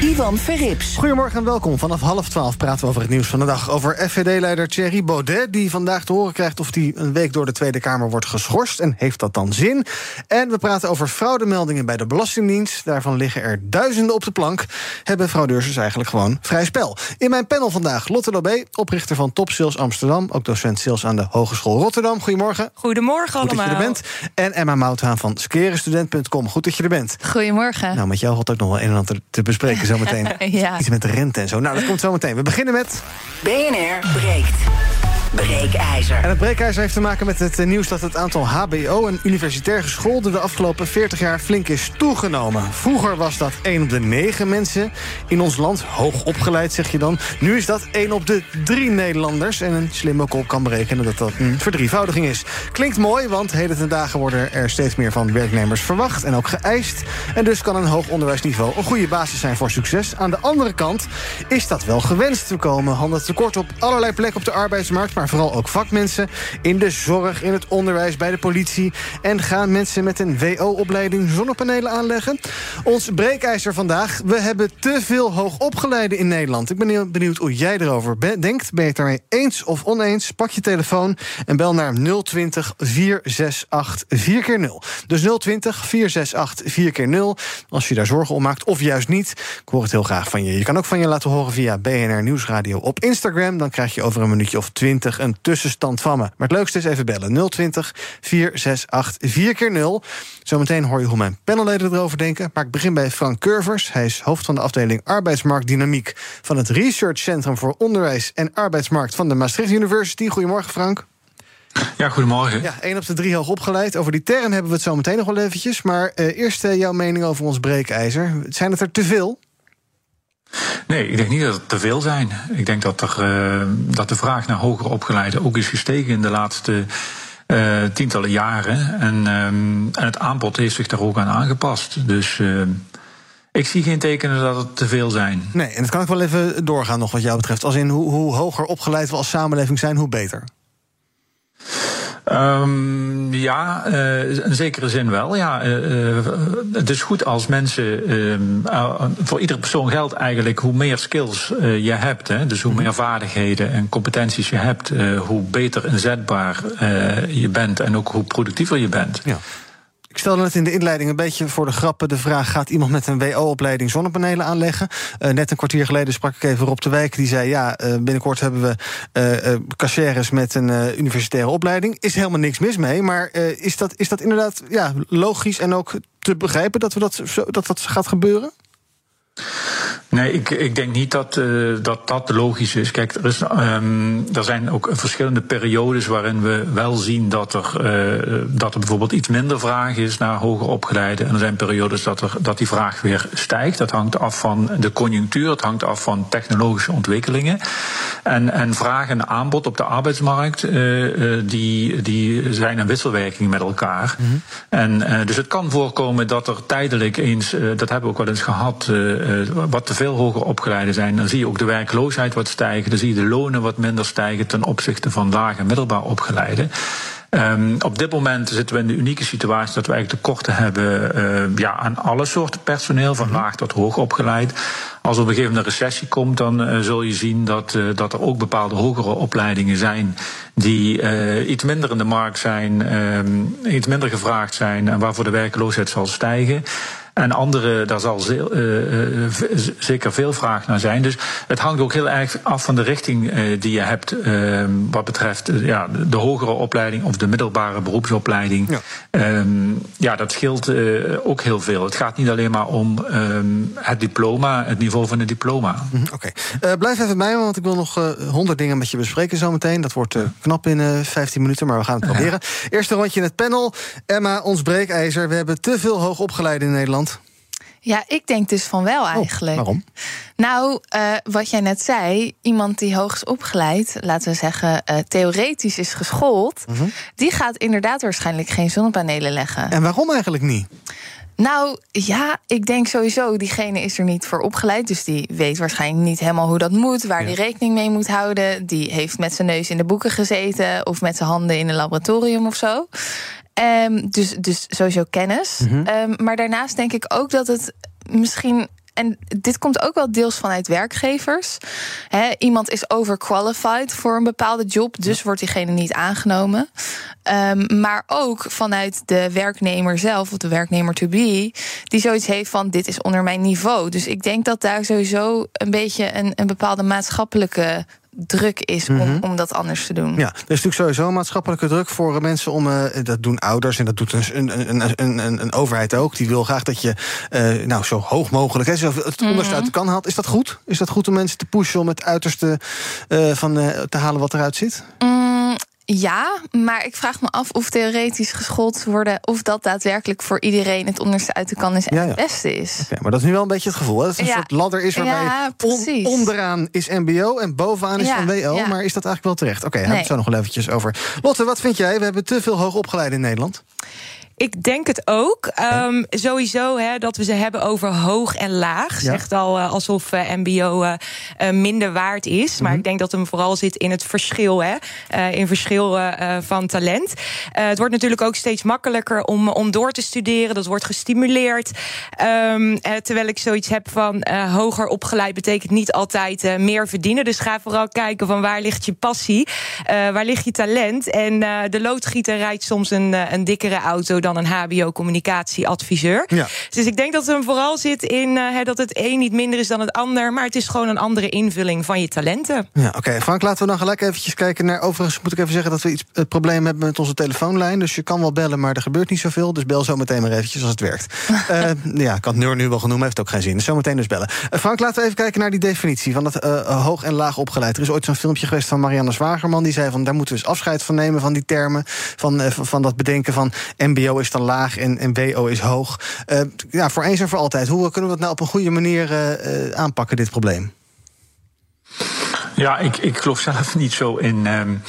Ivan Verrips. Goedemorgen en welkom. Vanaf half twaalf praten we over het nieuws van de dag. Over FVD-leider Thierry Baudet, die vandaag te horen krijgt... of hij een week door de Tweede Kamer wordt geschorst. En heeft dat dan zin? En we praten over fraudemeldingen bij de Belastingdienst. Daarvan liggen er duizenden op de plank. Hebben fraudeurs dus eigenlijk gewoon vrij spel. In mijn panel vandaag Lotte Lobé, oprichter van Top Sales Amsterdam... ook docent sales aan de Hogeschool Rotterdam. Goedemorgen. Goedemorgen Goed allemaal. dat je er bent. En Emma Mouthaan van skerenstudent.com. Goed dat je er bent. Goedemorgen. Nou, met jou had ook nog wel een en ander te bespreken zometeen. Ja. Iets met de rente en zo. Nou, dat komt zo meteen. We beginnen met... BNR breekt. Breekijzer. En het breekijzer heeft te maken met het eh, nieuws dat het aantal HBO- en universitair gescholden de afgelopen 40 jaar flink is toegenomen. Vroeger was dat 1 op de 9 mensen in ons land, hoog opgeleid zeg je dan. Nu is dat 1 op de 3 Nederlanders. En een slimme kop kan berekenen dat dat een verdrievoudiging is. Klinkt mooi, want heden ten dagen worden er steeds meer van werknemers verwacht en ook geëist. En dus kan een hoog onderwijsniveau een goede basis zijn voor succes. Aan de andere kant is dat wel gewenst. We komen handen tekort op allerlei plekken op de arbeidsmarkt, maar vooral ook vakmensen in de zorg, in het onderwijs, bij de politie. En gaan mensen met een WO-opleiding zonnepanelen aanleggen? Ons breekijzer vandaag. We hebben te veel hoogopgeleiden in Nederland. Ik ben heel benieuwd hoe jij erover denkt. Ben je het daarmee eens of oneens? Pak je telefoon en bel naar 020 468 4 keer 0 Dus 020 468 4 keer 0 Als je daar zorgen om maakt, of juist niet. Ik hoor het heel graag van je. Je kan ook van je laten horen via BNR Nieuwsradio op Instagram. Dan krijg je over een minuutje of 20 een tussenstand van me. Maar het leukste is even bellen. 020 468 4 keer 0 Zometeen hoor je hoe mijn panelleden erover denken. Maar ik begin bij Frank Curvers. Hij is hoofd van de afdeling arbeidsmarktdynamiek... van het Research Centrum voor Onderwijs en Arbeidsmarkt... van de Maastricht University. Goedemorgen, Frank. Ja, goedemorgen. Ja, één op de drie hoog opgeleid. Over die term hebben we het zo meteen nog wel eventjes. Maar eh, eerst eh, jouw mening over ons breekijzer. Zijn het er te veel? Nee, ik denk niet dat het te veel zijn. Ik denk dat, er, eh, dat de vraag naar hoger opgeleiden ook is gestegen in de laatste eh, tientallen jaren. En, ehm, en het aanbod heeft zich daar ook aan aangepast. Dus eh, ik zie geen tekenen dat het te veel zijn. Nee, en dat kan ik wel even doorgaan nog wat jou betreft. Als in hoe, hoe hoger opgeleid we als samenleving zijn, hoe beter. Um, ja, uh, in zekere zin wel. Ja, uh, het is goed als mensen. Uh, voor iedere persoon geldt eigenlijk hoe meer skills je hebt. Hè, dus hoe meer vaardigheden en competenties je hebt, hoe beter inzetbaar je bent en ook hoe productiever je bent. Ja. Ik stelde net in de inleiding een beetje voor de grappen de vraag... gaat iemand met een WO-opleiding zonnepanelen aanleggen? Uh, net een kwartier geleden sprak ik even Rob de Wijk. Die zei, ja, uh, binnenkort hebben we uh, met een universitaire opleiding. Is helemaal niks mis mee, maar is, dat, is dat inderdaad ja, logisch... en ook te begrijpen dat we dat, zo, dat, dat gaat gebeuren? Nee, ik, ik denk niet dat, uh, dat dat logisch is. Kijk, er, is, um, er zijn ook verschillende periodes waarin we wel zien dat er, uh, dat er bijvoorbeeld iets minder vraag is naar hoger opgeleiden. En er zijn periodes dat, er, dat die vraag weer stijgt. Dat hangt af van de conjunctuur, het hangt af van technologische ontwikkelingen. En, en vraag en aanbod op de arbeidsmarkt, uh, die, die zijn een wisselwerking met elkaar. Mm -hmm. En dus het kan voorkomen dat er tijdelijk eens, dat hebben we ook wel eens gehad, wat te veel hoger opgeleiden zijn, dan zie je ook de werkloosheid wat stijgen. Dan zie je de lonen wat minder stijgen ten opzichte van laag en middelbaar opgeleiden. Um, op dit moment zitten we in de unieke situatie dat we eigenlijk tekorten hebben uh, ja, aan alle soorten personeel, van laag tot hoog opgeleid. Als er op een gegeven moment een recessie komt, dan uh, zul je zien dat, dat er ook bepaalde hogere opleidingen zijn die iets minder in de markt zijn, um, iets minder gevraagd zijn en waarvoor de werkloosheid zal stijgen. En andere, daar zal ze, uh, uh, zeker veel vraag naar zijn. Dus het hangt ook heel erg af van de richting uh, die je hebt. wat betreft ja, de hogere opleiding of de middelbare beroepsopleiding. Ja, um, ja dat scheelt ook heel veel. Het gaat niet alleen maar om um, het diploma, het niveau van het diploma. Mm, Oké. Okay. blijf even bij me, want ik wil nog honderd dingen met je bespreken zometeen. Dat wordt knap in 15 minuten, maar we gaan het proberen. Ja. Eerste rondje in het panel. Emma, ons breekijzer. We hebben te veel hoogopgeleiden in Nederland. Ja, ik denk dus van wel eigenlijk. Oh, waarom? Nou, uh, wat jij net zei, iemand die hoog is opgeleid, laten we zeggen, uh, theoretisch is geschoold, -hmm. die gaat inderdaad waarschijnlijk geen zonnepanelen leggen. En waarom eigenlijk niet? Nou ja, ik denk sowieso, diegene is er niet voor opgeleid. Dus die weet waarschijnlijk niet helemaal hoe dat moet, waar ja. die rekening mee moet houden. Die heeft met zijn neus in de boeken gezeten of met zijn handen in een laboratorium of zo. Um, dus, dus sowieso kennis. Mm -hmm. um, maar daarnaast denk ik ook dat het misschien en dit komt ook wel deels vanuit werkgevers. He, iemand is overqualified voor een bepaalde job, dus ja. wordt diegene niet aangenomen. Um, maar ook vanuit de werknemer zelf, of de werknemer to be, die zoiets heeft van: dit is onder mijn niveau. Dus ik denk dat daar sowieso een beetje een, een bepaalde maatschappelijke druk is om, mm -hmm. om dat anders te doen. Ja, er is natuurlijk sowieso maatschappelijke druk voor mensen om. Uh, dat doen ouders en dat doet een, een, een, een, een overheid ook. Die wil graag dat je uh, nou, zo hoog mogelijk hè, zo het onderste mm -hmm. uit de kan haalt. Is dat goed? Is dat goed om mensen te pushen om het uiterste uh, van te halen wat eruit zit? Mm, ja, maar ik vraag me af of theoretisch geschoold worden... of dat daadwerkelijk voor iedereen het onderste uit de kan is en ja, ja. het beste is. Okay, maar dat is nu wel een beetje het gevoel. Hè? Dat het een ja. soort ladder is waarbij on, onderaan is mbo... en bovenaan is van WO. Maar is dat eigenlijk wel terecht? Oké, okay, nee. hebben we het zo nog wel eventjes over. Lotte, wat vind jij? We hebben te veel hoogopgeleiden in Nederland. Ik denk het ook. Um, sowieso hè, dat we ze hebben over hoog en laag. Ja. Zegt al uh, alsof uh, MBO uh, minder waard is. Mm -hmm. Maar ik denk dat hem vooral zit in het verschil. Hè, in verschil van talent. het wordt natuurlijk ook steeds makkelijker om, om door te studeren. Dat wordt gestimuleerd. Um, terwijl ik zoiets heb van hoger opgeleid betekent niet altijd meer verdienen. Dus ga vooral kijken van waar ligt je passie? waar ligt je talent? En de loodgieter rijdt soms een, een dikkere auto dan dan een HBO-communicatieadviseur. Ja. Dus ik denk dat het hem vooral zit in uh, dat het een niet minder is dan het ander, maar het is gewoon een andere invulling van je talenten. Ja, oké. Okay. Frank, laten we dan gelijk eventjes kijken naar. Overigens moet ik even zeggen dat we iets het probleem hebben met onze telefoonlijn. Dus je kan wel bellen, maar er gebeurt niet zoveel. Dus bel zo meteen maar eventjes als het werkt. uh, ja, ik had Neur nu wel genoemd, heeft ook geen zin. Dus zometeen dus bellen. Uh, Frank, laten we even kijken naar die definitie van dat uh, hoog en laag opgeleid. Er is ooit zo'n filmpje geweest van Marianne Zwagerman. Die zei van daar moeten we eens afscheid van nemen van die termen. Van, van dat bedenken van MBO is dan laag en, en WO is hoog. Uh, ja, voor eens en voor altijd. Hoe kunnen we dat nou op een goede manier uh, aanpakken, dit probleem? Ja, ik, ik geloof zelf niet zo in. Um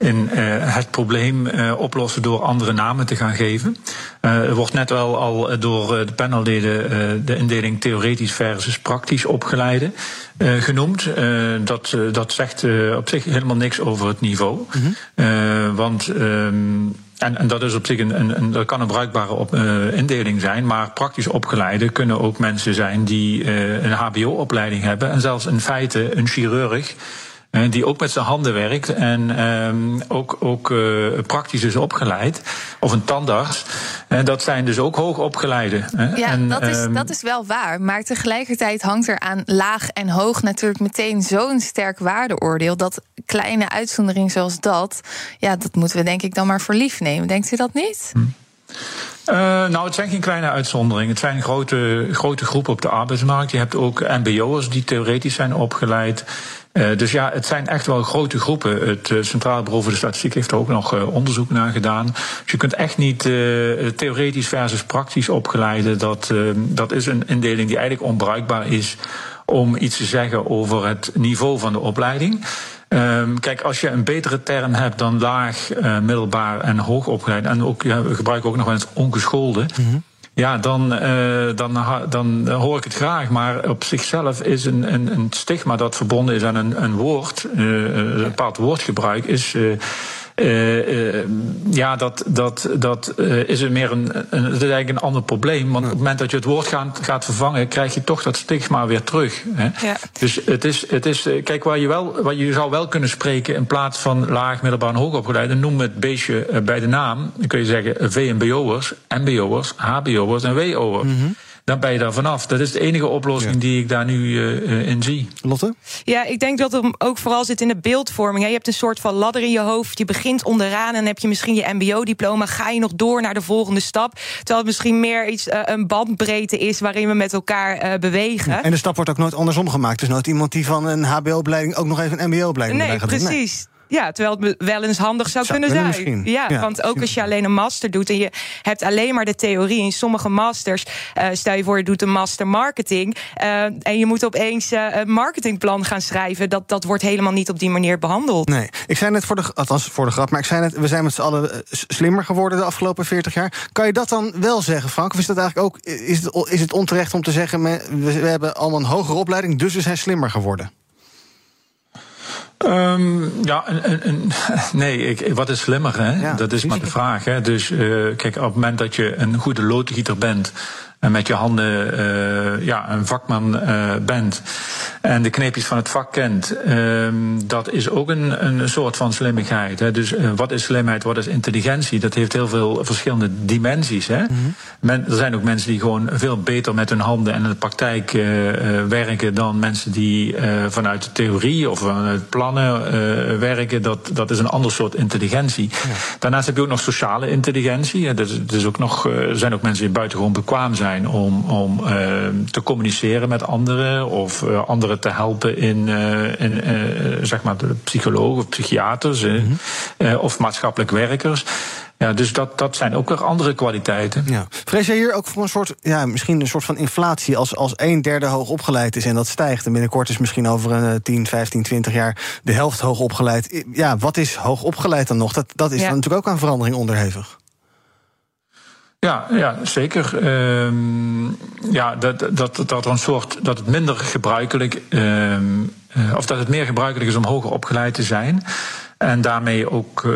in uh, het probleem uh, oplossen door andere namen te gaan geven. Uh, er wordt net wel al door de panelleden de indeling theoretisch versus praktisch opgeleide genoemd. dat, dat zegt op zich helemaal niks over het niveau. Mm -hmm. want um, en, en, dat is op zich een, een, een, dat kan een bruikbare op, uh, indeling zijn. Maar praktisch opgeleide kunnen ook mensen zijn die uh, een HBO-opleiding hebben. En zelfs in feite een chirurg die ook met zijn handen werkt en um, ook, ook uh, praktisch is opgeleid. Of een tandarts. En dat zijn dus ook hoogopgeleide. Ja, en, dat, is, um, dat is wel waar. Maar tegelijkertijd hangt er aan laag en hoog natuurlijk meteen zo'n sterk waardeoordeel. Dat kleine uitzondering zoals dat, ja, dat moeten we denk ik dan maar voor lief nemen. Denkt u dat niet? Hm. Uh, nou, het zijn geen kleine uitzonderingen. Het zijn grote, grote groepen op de arbeidsmarkt. Je hebt ook MBO'ers die theoretisch zijn opgeleid. Uh, dus ja, het zijn echt wel grote groepen. Het uh, Centraal Bureau voor de Statistiek heeft er ook nog uh, onderzoek naar gedaan. Dus je kunt echt niet theoretisch versus praktisch opgeleide. Dat, dat is een indeling die eigenlijk onbruikbaar is om iets te zeggen over het niveau van de opleiding. Um, kijk, als je een betere term hebt dan laag, middelbaar en hoog opgeleid, en ook, we gebruiken ook nog eens ongeschoolde. -hmm. Ja, dan, uh, dan, dan hoor ik het graag. Maar op zichzelf is een, een, een stigma dat verbonden is aan een, een woord, uh, een bepaald woordgebruik, is. Uh, uh, ja, dat, dat, dat uh, is er meer een, een, dat is eigenlijk een ander probleem. Want op het moment dat je het woord gaat, gaat vervangen, krijg je toch dat stigma weer terug. Hè? Ja. Dus het is, het is, kijk, waar je, wel, waar je zou wel kunnen spreken in plaats van laag, middelbaar en hoogopgeleide, noem het beestje bij de naam. Dan kun je zeggen VMBO'ers, MBO'ers, HBO'ers en WO'ers. Mm -hmm dan ben je daar vanaf. Dat is de enige oplossing ja. die ik daar nu uh, in zie. Lotte? Ja, ik denk dat het ook vooral zit in de beeldvorming. Je hebt een soort van ladder in je hoofd. Je begint onderaan en heb je misschien je MBO-diploma. Ga je nog door naar de volgende stap? Terwijl het misschien meer iets, uh, een bandbreedte is waarin we met elkaar uh, bewegen. En de stap wordt ook nooit andersom gemaakt. Dus nooit iemand die van een HBO-opleiding ook nog even een MBO-opleiding nee, precies. Nee. Ja, terwijl het wel eens handig zou, kunnen zijn. Ja, ja, want ook als je alleen een master doet en je hebt alleen maar de theorie. In sommige masters, uh, stel je voor, je doet een master marketing. Uh, en je moet opeens uh, een marketingplan gaan schrijven. Dat, dat wordt helemaal niet op die manier behandeld. Nee, ik zei net voor de, althans voor de grap, maar ik zei net, we zijn met z'n allen slimmer geworden de afgelopen 40 jaar. Kan je dat dan wel zeggen, Frank? Of is dat eigenlijk ook, is het, is het onterecht om te zeggen, we, we hebben allemaal een hogere opleiding, dus we zijn slimmer geworden? Um, ja, een, een, nee, ik, wat is slimmer? Hè? dat is maar de vraag. Hè? Dus uh, kijk, op het moment dat je een goede loodgieter bent en met je handen uh, ja, een vakman uh, bent en de kneepjes van het vak kent, uh, dat is ook een, een soort van slimmigheid. Hè. Dus uh, wat is slimheid, wat is intelligentie? Dat heeft heel veel verschillende dimensies. Hè. Mm Men, er zijn ook mensen die gewoon veel beter met hun handen en in de praktijk werken dan mensen die vanuit de theorie of vanuit plannen werken. Dat, dat is een ander soort intelligentie. Ja. Daarnaast heb je ook nog sociale intelligentie. Er dus, dus ook nog, er zijn ook mensen die buitengewoon bekwaam zijn om, om uh, te communiceren met anderen of uh, anderen te helpen in, uh, in zeg maar de psychologen of psychiaters mm -hmm. of maatschappelijk werkers. Ja, dus dat, dat zijn ook weer andere kwaliteiten. Ja. Vrees je hier ook voor een soort, ja, misschien een soort van inflatie als, als een derde hoog opgeleid is en dat stijgt en binnenkort is misschien over een 10, 15, 20 jaar de helft hoog opgeleid. Ja, wat is hoog opgeleid dan nog? Dat, dat is ja. dan natuurlijk ook aan verandering onderhevig. Ja, ja zeker. Um, ja, dat, dat, dat, er een soort, dat het minder gebruikelijk, um, uh, of dat het meer gebruikelijk is om hoger opgeleid te zijn. En daarmee ook uh,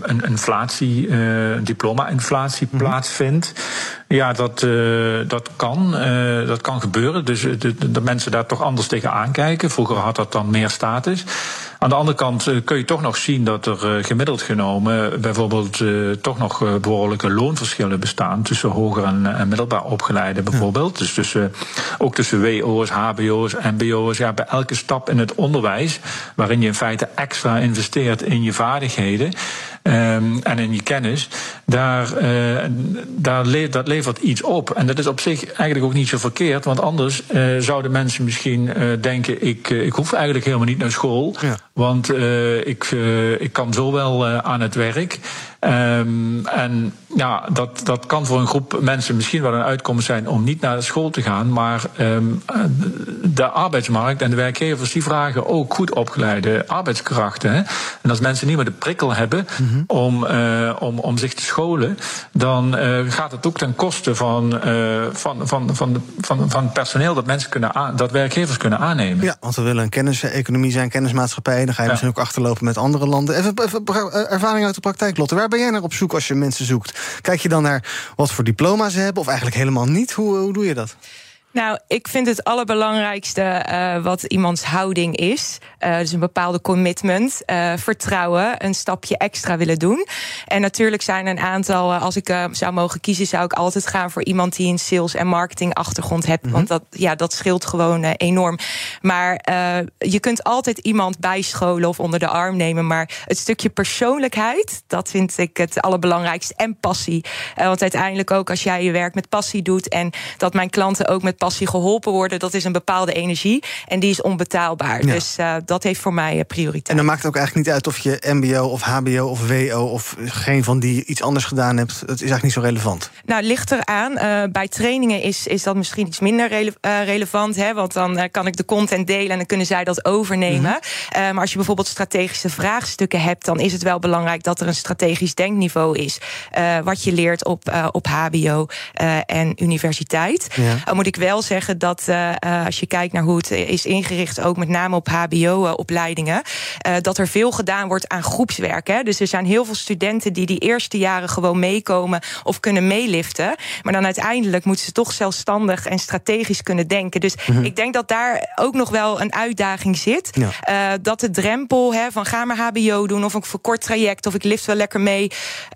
een inflatie, uh, diploma-inflatie mm -hmm. plaatsvindt. Ja, dat, uh, dat, kan, dat kan gebeuren. Dus de, de mensen daar toch anders tegen aankijken. Vroeger had dat dan meer status. Aan de andere kant kun je toch nog zien dat er gemiddeld genomen bijvoorbeeld uh, toch nog behoorlijke loonverschillen bestaan tussen hoger en, en middelbaar opgeleiden bijvoorbeeld. Ja. Dus tussen, ook tussen WO's, HBO's, MBO's. Ja, bij elke stap in het onderwijs, waarin je in feite extra investeert in je vaardigheden. Um, en in je kennis, daar, uh, daar le dat levert iets op. En dat is op zich eigenlijk ook niet zo verkeerd, want anders uh, zouden mensen misschien uh, denken: ik, ik hoef eigenlijk helemaal niet naar school, ja. want ik, ik kan zo wel aan het werk. Um, en ja, dat, dat kan voor een groep mensen misschien wel een uitkomst zijn om niet naar school te gaan. Maar um, de arbeidsmarkt en de werkgevers die vragen ook goed opgeleide arbeidskrachten. Hè? En als mensen niet meer de prikkel hebben mm -hmm. om, uh, om, om zich te scholen, dan uh, gaat het ook ten koste van, uh, van, van, van, van, van personeel dat, mensen kunnen aan, dat werkgevers kunnen aannemen. Ja, want we willen een kenniseconomie zijn, kennismaatschappij. Dan ga je ja. misschien ook achterlopen met andere landen. Even, even ervaring uit de praktijk, Lotte. Ben jij naar op zoek als je mensen zoekt? Kijk je dan naar wat voor diploma's ze hebben, of eigenlijk helemaal niet? Hoe, hoe doe je dat? Nou, ik vind het allerbelangrijkste uh, wat iemands houding is. Uh, dus een bepaalde commitment, uh, vertrouwen, een stapje extra willen doen. En natuurlijk zijn er een aantal, als ik zou mogen kiezen, zou ik altijd gaan voor iemand die een sales- en marketing achtergrond heeft. Mm -hmm. Want dat, ja, dat scheelt gewoon enorm. Maar je kunt altijd iemand bijscholen of onder de arm nemen. Maar het stukje persoonlijkheid, dat vind ik het allerbelangrijkste. En passie. want uiteindelijk ook als jij je werk met passie doet en dat mijn klanten ook met passie geholpen worden, dat is een bepaalde energie. En die is onbetaalbaar. Ja. Dus uh, dat heeft voor mij prioriteit. En dan maakt het ook eigenlijk niet uit of je MBO of HBO of WO of geen van die iets anders gedaan hebt. Het is eigenlijk niet zo relevant. Nou, ligt eraan. Uh, bij trainingen is, is dat misschien iets minder rele uh, relevant. Hè, want dan kan ik de content delen en dan kunnen zij dat overnemen. Mm -hmm. maar als je bijvoorbeeld strategische vraagstukken hebt, dan is het wel belangrijk dat er een strategisch denkniveau is. wat je leert op, op HBO en universiteit. Ja. moet ik wel wel zeggen dat uh, als je kijkt naar hoe het is ingericht, ook met name op HBO-opleidingen, uh, dat er veel gedaan wordt aan groepswerk. Hè. Dus er zijn heel veel studenten die die eerste jaren gewoon meekomen of kunnen meeliften. Maar dan uiteindelijk moeten ze toch zelfstandig en strategisch kunnen denken. Dus mm -hmm. ik denk dat daar ook nog wel een uitdaging zit. Ja. Uh, dat de drempel hè, van ga maar HBO doen of een verkort traject of ik lift wel lekker mee.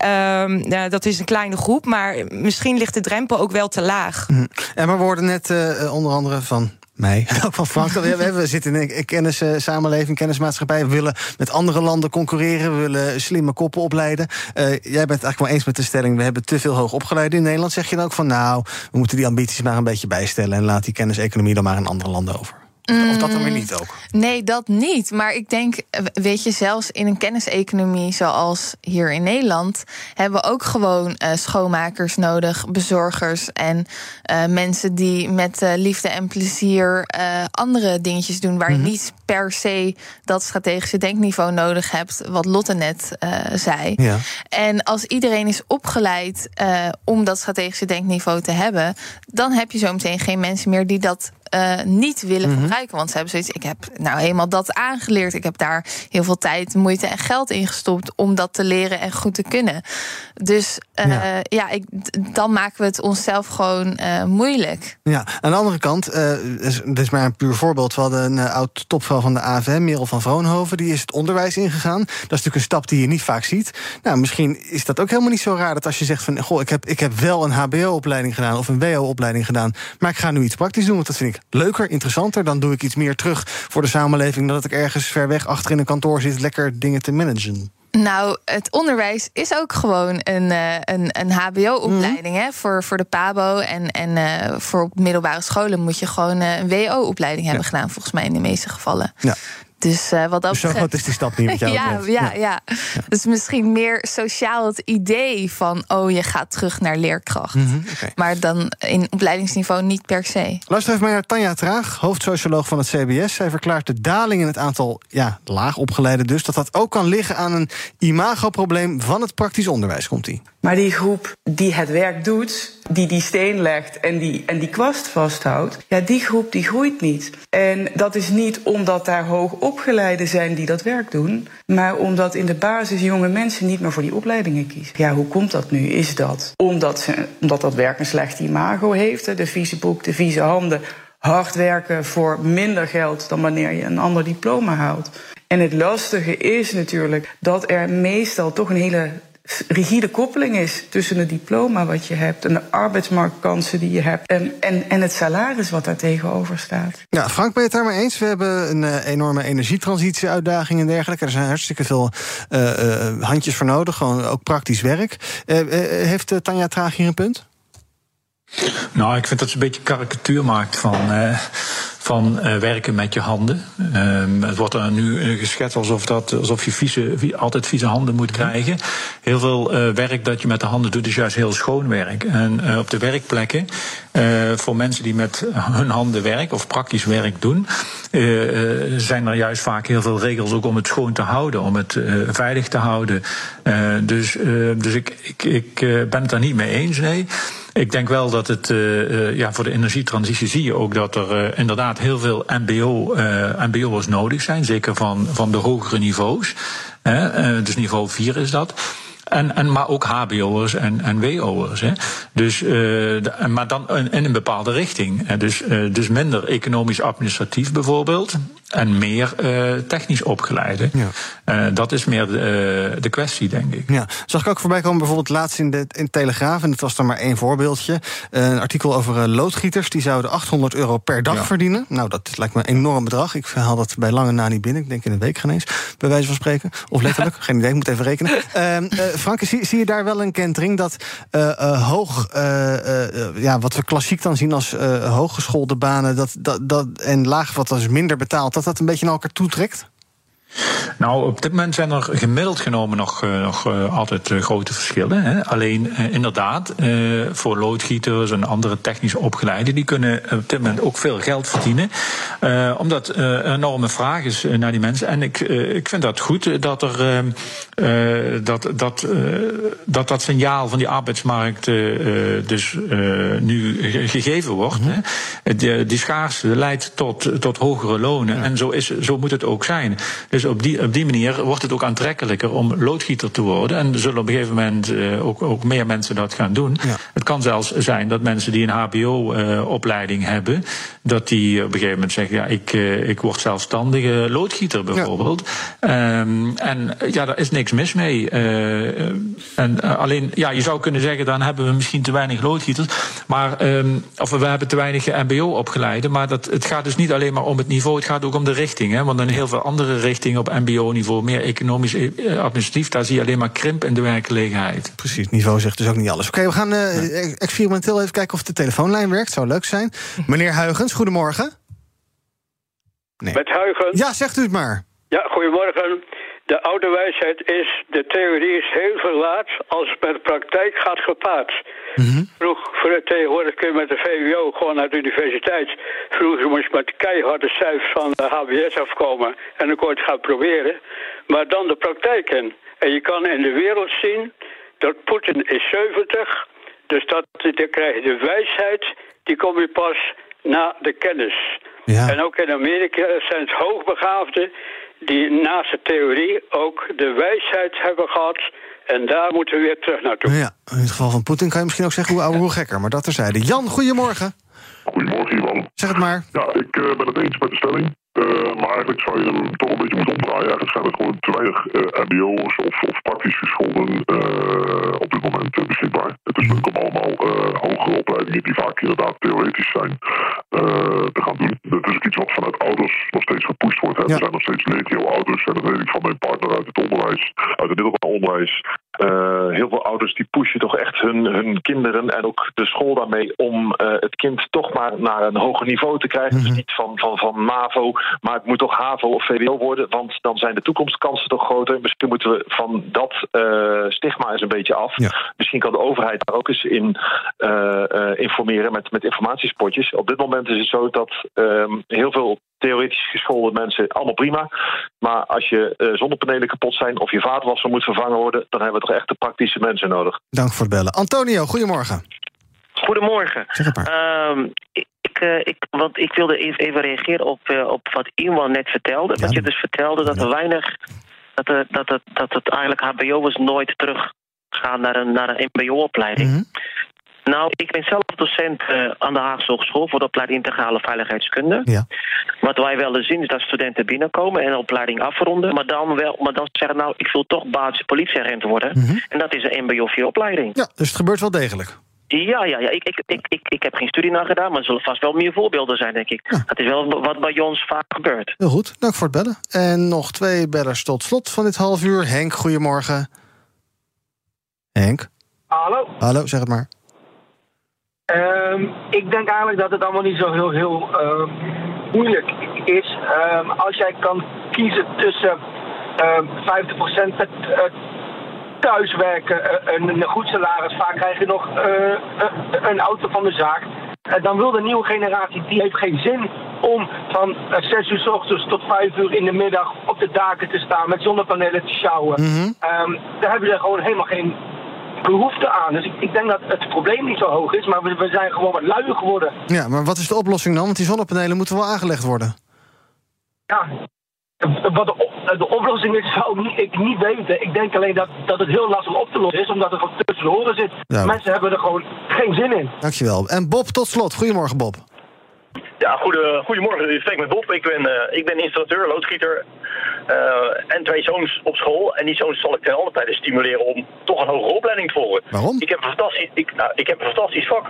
Uh, dat is een kleine groep, maar misschien ligt de drempel ook wel te laag. Mm -hmm. En we worden net uh, onder andere van mij, ook van Frank. We, zitten in een kennis, uh, samenleving, kennismaatschappij. We willen met andere landen concurreren. We willen slimme koppen opleiden. Uh, jij bent eigenlijk wel eens met de stelling... we hebben te veel hoog opgeleiden in Nederland. Zeg je dan ook van nou, we moeten die ambities maar een beetje bijstellen... en laat die kenniseconomie dan maar in andere landen over? Of dat dan weer niet ook? Nee, dat niet. Maar ik denk, weet je, zelfs in een kenniseconomie zoals hier in Nederland, hebben we ook gewoon uh, schoonmakers nodig, bezorgers en uh, mensen die met uh, liefde en plezier andere dingetjes doen waar mm -hmm. je niet per se dat strategische denkniveau nodig hebt, wat Lotte net zei. Ja. En als iedereen is opgeleid om dat strategische denkniveau te hebben, dan heb je zo meteen geen mensen meer die dat uh, niet willen mm -hmm. gebruiken. Want ze hebben zoiets. Ik heb nou helemaal dat aangeleerd. Ik heb daar heel veel tijd, moeite en geld in gestopt om dat te leren en goed te kunnen. Dus uh, ja, ja ik, dan maken we het onszelf gewoon uh, moeilijk. Ja, aan de andere kant, dit is maar een puur voorbeeld. We hadden een oud topvrouw van de AVM, Merel van Vroonhoven, die is het onderwijs ingegaan. Dat is natuurlijk een stap die je niet vaak ziet. Nou, misschien is dat ook helemaal niet zo raar dat als je zegt van goh, ik heb, ik heb wel een HBO-opleiding gedaan of een WO-opleiding gedaan, maar ik ga nu iets praktisch doen, want dat vind ik leuker, interessanter. Dan doe ik iets meer terug voor de samenleving... dan dat ik ergens ver weg achter in een kantoor zit... lekker dingen te managen. Nou, het onderwijs is ook gewoon een, uh, een, een HBO-opleiding. Mm. Voor, voor de PABO en, en uh, voor middelbare scholen moet je gewoon uh, een WO-opleiding hebben ja. gedaan, volgens mij in de meeste gevallen. Ja. Dus uh, wat dat dus zo groot is die stap niet met jou ja, ja, ja, ja, Dus misschien meer sociaal het idee van... oh, je gaat terug naar leerkracht. Mm -hmm, okay. Maar dan in opleidingsniveau niet per se. Luister even naar Tanja Traag, hoofdsocioloog van het CBS. Zij verklaart de daling in het aantal ja, laag opgeleiden dus... dat dat ook kan liggen aan een imagoprobleem van het praktisch onderwijs, komt die. Maar die groep die het werk doet, die die steen legt en die, en die kwast vasthoudt, ja, die groep die groeit niet. En dat is niet omdat daar hoog opgeleiden zijn die dat werk doen, maar omdat in de basis jonge mensen niet meer voor die opleidingen kiezen. Ja, hoe komt dat nu? Is dat omdat, ze, omdat dat werk een slecht imago heeft, de vieze boek, de vieze handen, hard werken voor minder geld dan wanneer je een ander diploma haalt? En het lastige is natuurlijk dat er meestal toch een hele rigide koppeling is tussen het diploma wat je hebt en de arbeidsmarktkansen die je hebt en, en, en het salaris wat daar tegenover staat. Ja, Frank, ben je het daarmee eens? We hebben een uh, enorme energietransitie-uitdaging en dergelijke. Er zijn hartstikke veel uh, uh, handjes voor nodig, gewoon ook praktisch werk. heeft Tanja Traag hier een punt? Nou, ik vind dat ze een beetje karikatuur maakt van van uh, werken met je handen. Um, het wordt er nu uh, geschetst alsof, dat, alsof je vieze, altijd vieze handen moet krijgen. Heel veel uh, werk dat je met de handen doet is juist heel schoon werk. En op de werkplekken, voor mensen die met hun handen werken of praktisch werk doen, zijn er juist vaak heel veel regels ook om het schoon te houden, om het veilig te houden. dus dus ik, ik, ik ben het daar niet mee eens, nee. Ik denk wel dat het uh, ja, voor de energietransitie zie je ook dat er uh, inderdaad heel veel MBO, MBO'ers nodig zijn, zeker van, van de hogere niveaus. dus niveau 4 is dat. En, en, maar ook HBO'ers en, en WO'ers. Hè. Dus, maar dan in een bepaalde richting. Dus, uh, dus minder economisch-administratief bijvoorbeeld. En meer uh, technisch opgeleide. Ja. dat is meer de, de, kwestie, denk ik. Ja. Zag ik ook voorbij komen, bijvoorbeeld laatst in de, in Telegraaf... en het was dan maar één voorbeeldje. een artikel over loodgieters. Die zouden 800 euro per dag ja. verdienen. Nou, dat lijkt me een enorm bedrag. Ik haal dat bij lange na niet binnen. Ik denk in een week geen eens, bij wijze van spreken. Of letterlijk, geen idee, ik moet even rekenen. Ehm, Frank, zie, zie, je daar wel een kentering dat hoog, ja, wat we klassiek dan zien als hooggeschoolde banen, dat, dat, dat, en laag wat als minder betaald, dat dat een beetje naar elkaar toetrekt? Nou, op dit moment zijn er gemiddeld genomen nog, uh, nog uh, altijd uh, grote verschillen. Hè. Alleen inderdaad, voor loodgieters en andere technisch opgeleiden, die kunnen op dit moment ook veel geld verdienen. omdat er enorme vraag is naar die mensen. En ik, ik vind dat goed dat er dat, dat, dat dat signaal van die arbeidsmarkt dus nu gegeven wordt. -hmm. hè. Die, schaarste leidt tot, tot hogere lonen. En zo, is, zo moet het ook zijn. Dus dus op die, op die manier wordt het ook aantrekkelijker om loodgieter te worden. En zullen op een gegeven moment uh, ook, ook meer mensen dat gaan doen. Ja. Het kan zelfs zijn dat mensen die een HBO-opleiding hebben, dat die op een gegeven moment zeggen: ja, ik, uh, ik word zelfstandige loodgieter bijvoorbeeld. Ja. Um, en ja, daar is niks mis mee. en alleen, ja, je zou kunnen zeggen, dan hebben we misschien te weinig loodgieters. Maar, um, of we hebben te weinig MBO-opgeleiden. Maar dat, het gaat dus niet alleen maar om het niveau, het gaat ook om de richting. Hè, want in heel veel andere richtingen op MBO-niveau, meer economisch eh, administratief, daar zie je alleen maar krimp in de werkgelegenheid. Precies, niveau zegt dus ook niet alles. Oké, okay, we gaan uh, experimenteel even kijken of de telefoonlijn werkt. Zou leuk zijn. Meneer Huigens, goedemorgen. Nee. Met Huigen. Ja, zegt u het maar. Ja, goedemorgen. De oude wijsheid is, de theorie is heel veel laat als het met de praktijk gaat gepaard. Vroeg, voor tegenwoordig kun je met de VWO gewoon naar de universiteit. Vroeger moest je met keiharde cijfers van de HBS afkomen en dan kon je het gaan proberen. Maar dan de praktijk in. En je kan in de wereld zien dat Poetin is 70, dus dat, dan krijg je de wijsheid, die kom je pas na de kennis. Ja. En ook in Amerika zijn het hoogbegaafden die naast de theorie ook de wijsheid hebben gehad. En daar moeten we weer terug naartoe. Ja, in het geval van Poetin kan je misschien ook zeggen hoe ouder, hoe gekker. Maar dat terzijde. Jan, goedemorgen. Goedemorgen, Ivan. Zeg het maar. Ja, ik eh, ben het eens met de stelling. Eh, maar eigenlijk zou je hem toch een beetje moeten omdraaien. Eigenlijk zijn er gewoon te weinig eh, mbo's of, of praktisch gescholden eh, op dit moment beschikbaar. Het is natuurlijk om allemaal eh, hogere opleidingen die vaak inderdaad theoretisch zijn te gaan doen. Dat is ook iets wat vanuit ouders nog steeds gepusht wordt. Hè. Ja. Er zijn nog steeds legio-ouders en dat weet ik van mijn partner uit het onderwijs, uit het middelbaar onderwijs. Eh, heel veel ouders die pushen toch echt hun, hun kinderen en ook de school daarmee om eh, het kind toch maar naar een hoger niveau te krijgen. Dus niet van, van, van MAVO, maar het moet toch HAVO of VWO worden, want dan zijn de toekomstkansen toch groter. Misschien moeten we van dat eh, stigma eens een beetje af. Ja. Misschien kan de overheid daar ook eens in informeren met, met informatiespotjes. Op dit moment is het zo dat ehm, heel veel theoretisch geschoolde mensen allemaal prima. Maar als je eh, zonnepanelen kapot zijn of je vaatwasser moet vervangen worden, dan hebben we toch echt de praktische mensen nodig. Dank voor het bellen. Antonio, goedemorgen. Goedemorgen. Zeg het maar. Ehm, ik, ik, eh, ik, want ik wilde even, even reageren op, eh, op wat Iwan net vertelde. Dat je dus vertelde dat er weinig. Dat, er, dat, het, dat het eigenlijk HBO'ers nooit teruggaan naar een, naar een MBO-opleiding. Mhm. Nou, ik ben zelf docent eh, aan de Haagse Hogeschool voor de opleiding integrale veiligheidskunde. Ja. Wat wij wel eens zien is dat studenten binnenkomen en de opleiding afronden, maar dan, wel, maar dan zeggen nou, ik wil toch basis politieagent worden. Mhm. En dat is een MBO-opleiding. Ja, dus het gebeurt wel degelijk. Ja, ja, ja. Ik, ik, ik, ik, ik heb geen studie naar gedaan, maar er zullen vast wel meer voorbeelden zijn, denk ik. Dat is wel wat bij ons vaak gebeurt. Heel goed, dank voor het bellen. En nog twee bellers tot slot van dit half uur. Henk, goedemorgen. Henk? Hallo. Hallo, zeg het maar. Ehm, ik denk eigenlijk dat het allemaal niet zo heel, heel ehm, moeilijk is. Ehm, als jij kan kiezen tussen ehm 50% het, thuiswerken en een, goed salaris, vaak krijg je nog eh, een- een auto van de zaak. Eh, dan wil de nieuwe generatie, die heeft geen zin om van eh, 6 uur s ochtends tot 5 uur in de middag op de daken te staan met zonnepanelen te sjouwen. Ehm, daar hebben ze gewoon helemaal geen behoefte aan. Dus ik, ik denk dat het probleem niet zo hoog is, maar we, we zijn gewoon wat luier geworden. Ja, maar wat is de oplossing dan? Want die zonnepanelen moeten wel aangelegd worden. Ja, wat de, op- de oplossing is, zou ik niet, weten. Ik denk alleen dat, dat het heel lastig op te lossen is, omdat er gewoon tussen de horen zit. Ja. Mensen hebben er gewoon geen zin in. Dankjewel. En Bob, tot slot. Goedemorgen, Bob. Ja, goede, goedemorgen. Ik spreek met Bob. Ik ben, eh, ik ben installateur, loodgieter eh, en twee zoons op school. En die zoons zal ik ten alle tijde stimuleren om toch een hogere opleiding te volgen. Waarom? Ik heb een fantastisch, ik, nou, ik heb een fantastisch vak.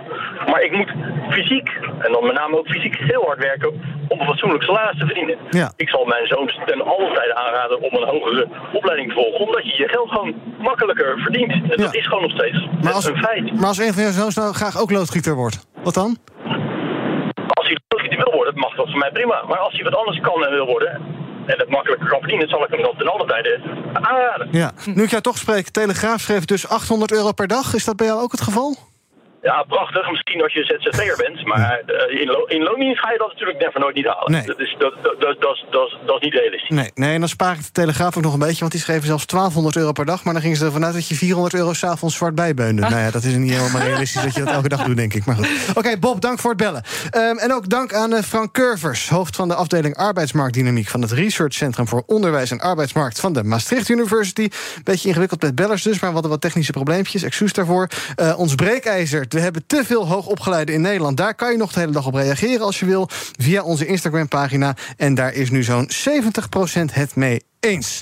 Maar ik moet fysiek, en dan met name ook fysiek, heel hard werken om een fatsoenlijk salaris te verdienen. Ja. Ik zal mijn zoons ten alle tijde aanraden om een hogere opleiding te volgen. Omdat je je geld gewoon makkelijker verdient. En dat is gewoon nog steeds Maar als, een feit. maar als een van jouw zoons nou graag ook loodgieter wordt, wat dan? Als hij loodgieter wil worden, mag dat voor prima. Maar als hij wat anders kan en wil worden, en het makkelijker kan verdienen, zal ik hem dat ten alle tijde aanraden. Ja. Nu ik jou toch spreek, Telegraaf schreef dus 800 euro per dag. Is dat bij jou ook het geval? Ja, prachtig. Misschien als je ZZP'er bent, maar eh, in, lo in loondienst ga je dat natuurlijk never nooit niet halen. Nee. Dat, is, dat, dat, dat, dat, dat, is- dat is niet realistisch. Nee, nee, en dan spaar ik de Telegraaf ook nog een beetje, want die schreven zelfs 1200 euro per dag. Maar dan gingen ze ervan uit dat je 400 euro s'avonds zwart bijbeunde. Nou ja, dat is niet helemaal realistisch dat je dat elke dag doet, denk ik. Maar goed. Oké, Bob, dank voor het bellen. Ehm, en ook dank aan eh, Frank Curvers, hoofd van de afdeling arbeidsmarktdynamiek van het Research Centrum voor Onderwijs en Arbeidsmarkt van de Maastricht University. Beetje ingewikkeld met bellers dus, maar we hadden wat technische probleempjes. Excuus daarvoor. Eh, ons breekijzer. We hebben te veel hoogopgeleiden in Nederland. Daar kan je nog de hele dag op reageren als je wil. Via onze Instagram-pagina. En daar is nu zo'n 70% het mee eens.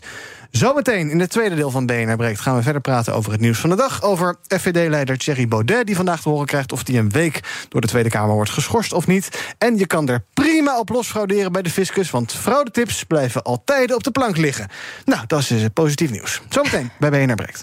Zometeen in het tweede deel van BNR Breekt gaan we verder praten over het nieuws van de dag. Over FVD-leider Thierry Baudet, die vandaag te horen krijgt of hij een week door de Tweede Kamer wordt geschorst of niet. En je kan er prima op losfrauderen bij de fiscus, want fraudetips blijven altijd op de plank liggen. Nou, dat is eh, positief nieuws. Zometeen bij BNR Breekt.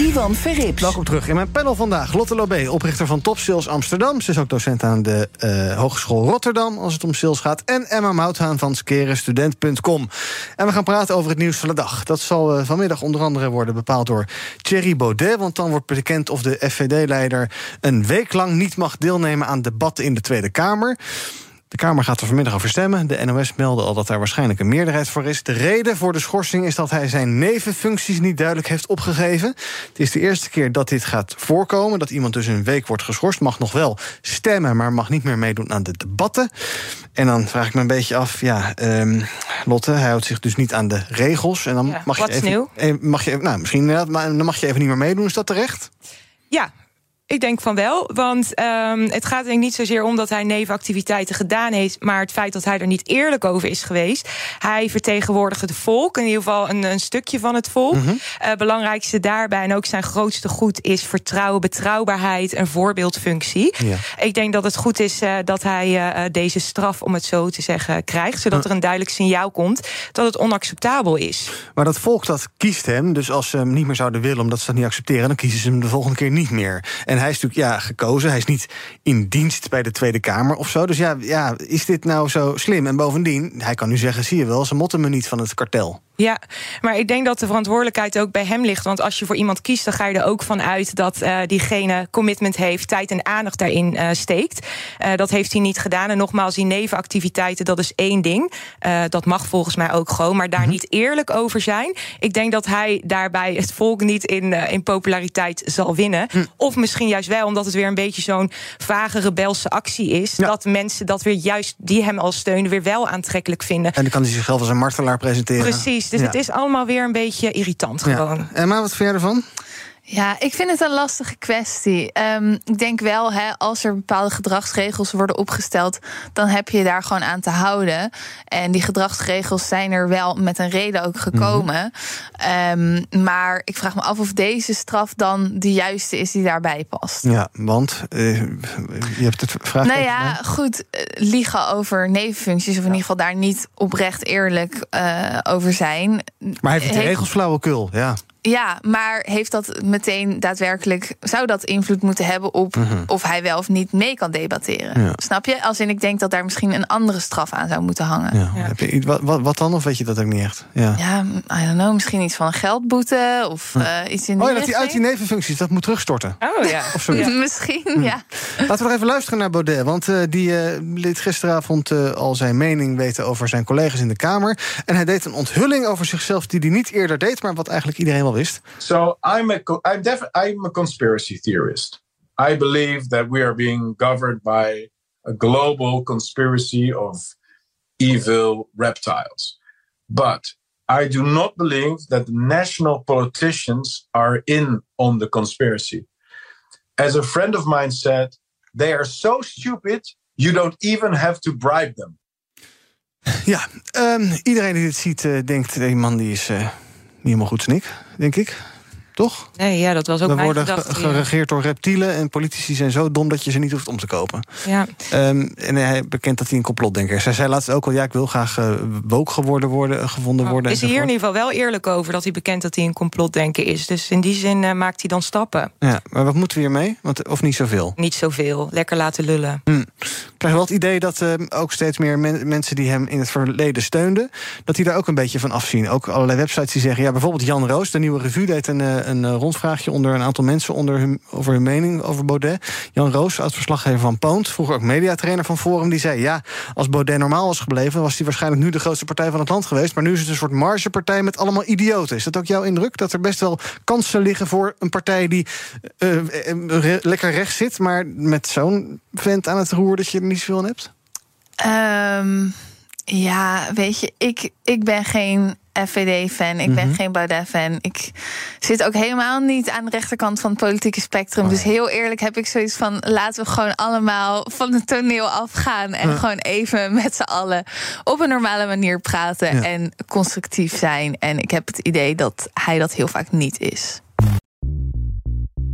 Ivan Verrips. Welkom terug in mijn panel vandaag. Lotte Lobé, oprichter van Top Sales Amsterdam. Ze is ook docent aan de uh, Hogeschool Rotterdam als het om sales gaat. En Emma Mouthaan van skerenstudent.com. En we gaan praten over het nieuws van de dag. Dat zal uh, vanmiddag onder andere worden bepaald door Thierry Baudet. Want dan wordt bekend of de FVD-leider een week lang niet mag deelnemen aan debatten in de Tweede Kamer. De Kamer gaat er vanmiddag over stemmen. De NOS meldde al dat daar waarschijnlijk een meerderheid voor is. De reden voor de schorsing is dat hij zijn nevenfuncties niet duidelijk heeft opgegeven. Het is de eerste keer dat dit gaat voorkomen. Dat iemand dus een week wordt geschorst. Mag nog wel stemmen, maar mag niet meer meedoen aan de debatten. En dan vraag ik me een beetje af, ja, um, Lotte, hij houdt zich dus niet aan de regels. En dan Ja, mag je even, eh, mag je, nou, misschien inderdaad, maar dan mag je even niet meer meedoen. Is dat terecht? Ja. Ik denk van wel, want ehm, het gaat denk ik niet zozeer om dat hij nevenactiviteiten gedaan heeft, maar het feit dat hij er niet eerlijk over is geweest. Hij vertegenwoordigt het volk, in ieder geval een, een stukje van het volk. Eh, belangrijkste daarbij en ook zijn grootste goed is vertrouwen, betrouwbaarheid en voorbeeldfunctie. Ja. Ik denk dat het goed is eh, dat hij eh, deze straf, om het zo te zeggen, krijgt, zodat er een duidelijk signaal komt dat het onacceptabel is. Maar dat volk dat kiest hem, dus als ze hem niet meer zouden willen omdat ze dat niet accepteren, dan kiezen ze hem de volgende keer niet meer. En hij is natuurlijk ja, gekozen, hij is niet in dienst bij de Tweede Kamer of zo. Dus ja, ja, is dit nou zo slim? En bovendien, hij kan nu zeggen: zie je wel, ze motten me niet van het kartel. Ja, maar ik denk dat de verantwoordelijkheid ook bij hem ligt. Want als je voor iemand kiest, dan ga je er ook van uit dat eh, diegene commitment heeft, tijd en aandacht daarin eh, steekt. Eh, dat heeft hij niet gedaan. En nogmaals, die nevenactiviteiten, dat is één ding. Dat mag volgens mij ook gewoon, maar daar niet eerlijk over zijn. Ik denk dat hij daarbij het volk niet in, in populariteit zal winnen. Of misschien juist wel, omdat het weer een beetje zo'n vage rebelse actie is. Dat mensen dat weer juist die hem al steunen, weer wel aantrekkelijk vinden. En dan kan hij zichzelf als een martelaar presenteren. Precies, dus Ja. het is allemaal weer een beetje irritant gewoon. Ja. Emma, wat vind jij ervan? Ja, ik vind het een lastige kwestie. Ehm, ik denk wel, hè, als er bepaalde gedragsregels worden opgesteld, dan heb je daar gewoon aan te houden. En die gedragsregels zijn er wel met een reden ook gekomen. Ehm, maar ik vraag me af of deze straf dan de juiste is die daarbij past. Ja, want eh, je hebt het vraag. Nou ja, goed, eh, liegen over nevenfuncties, of in ieder geval daar niet oprecht eerlijk eh, over zijn. Maar hij vindt de Heeft- regels flauwekul, ja. Ja, maar heeft dat meteen daadwerkelijk... zou dat invloed moeten hebben op Mhm. of hij wel of niet mee kan debatteren? Ja. Snap je? Als in, ik denk dat daar misschien een andere straf aan zou moeten hangen. ja. Heb je, iets- wat, wat, wat dan, of weet je dat ook niet echt? Ja. Ja, I don't know, misschien iets van een geldboete of eh, iets in die Oh ja, dat hij uit die nevenfuncties dat moet terugstorten. Oh ja. Of zoiets. Misschien, ja. Laten we nog even luisteren naar Baudet. Want eh, die eh, liet gisteravond eh, al zijn mening weten over zijn collega's in de Kamer. En hij deed een onthulling over zichzelf die hij niet eerder deed, maar wat eigenlijk iedereen wel So I'm a I'm def- I'm a conspiracy theorist. I believe that we are being governed by a global conspiracy of evil reptiles. But I do not believe that national politicians are in on the conspiracy. As a friend of mine said, they are so stupid you don't even have to bribe them. Ja, ehm, iedereen die dit ziet eh, denkt, die man die is eh, niet helemaal goed snik, denk ik. Toch? Nee, ja, dat was ook We mijn worden gedachte. ge- ja. geregeerd door reptielen en politici zijn zo dom dat je ze niet hoeft om te kopen. Ja. Ehm, en hij bekent dat hij een complotdenker is. Hij zei laatst ook al, ja, ik wil graag eh woke geworden worden, gevonden worden. Oh, Is hij hier in ieder geval wel eerlijk over dat hij bekend dat hij een complotdenker is. Dus in die zin eh, maakt hij dan stappen. Ja, maar wat moeten we hiermee? Want, of niet zoveel? Niet zoveel. Lekker laten lullen. Hm. Ik krijg wel het idee dat eh, ook steeds meer men- mensen die hem in het verleden steunden, dat die daar ook een beetje van afzien. Ook allerlei websites die zeggen, ja, bijvoorbeeld Jan Roos, de nieuwe revue, deed een, eh, een eh, rondvraagje onder een aantal mensen onder hun, over hun mening over Baudet. Jan Roos, oud-verslaggever van Poont, vroeger ook mediatrainer van Forum, die zei, ja, als Baudet normaal was gebleven, was hij waarschijnlijk nu de grootste partij van het land geweest. Maar nu is het een soort margepartij met allemaal idioten. Is dat ook jouw indruk? Dat er best wel kansen liggen voor een partij die eh, eh, lekker rechts zit, maar met zo'n vent aan het roer dat je er niet zoveel hebt? Ehm, ja, weet je, ik, ik ben geen FVD-fan, ik ben Mhm. geen Baudet-fan. Ik zit ook helemaal niet aan de rechterkant van het politieke spectrum. Oh Dus heel eerlijk heb ik zoiets van... laten we gewoon allemaal van het toneel afgaan... en Ja. gewoon even met z'n allen op een normale manier praten... Ja. en constructief zijn. En ik heb het idee dat hij dat heel vaak niet is.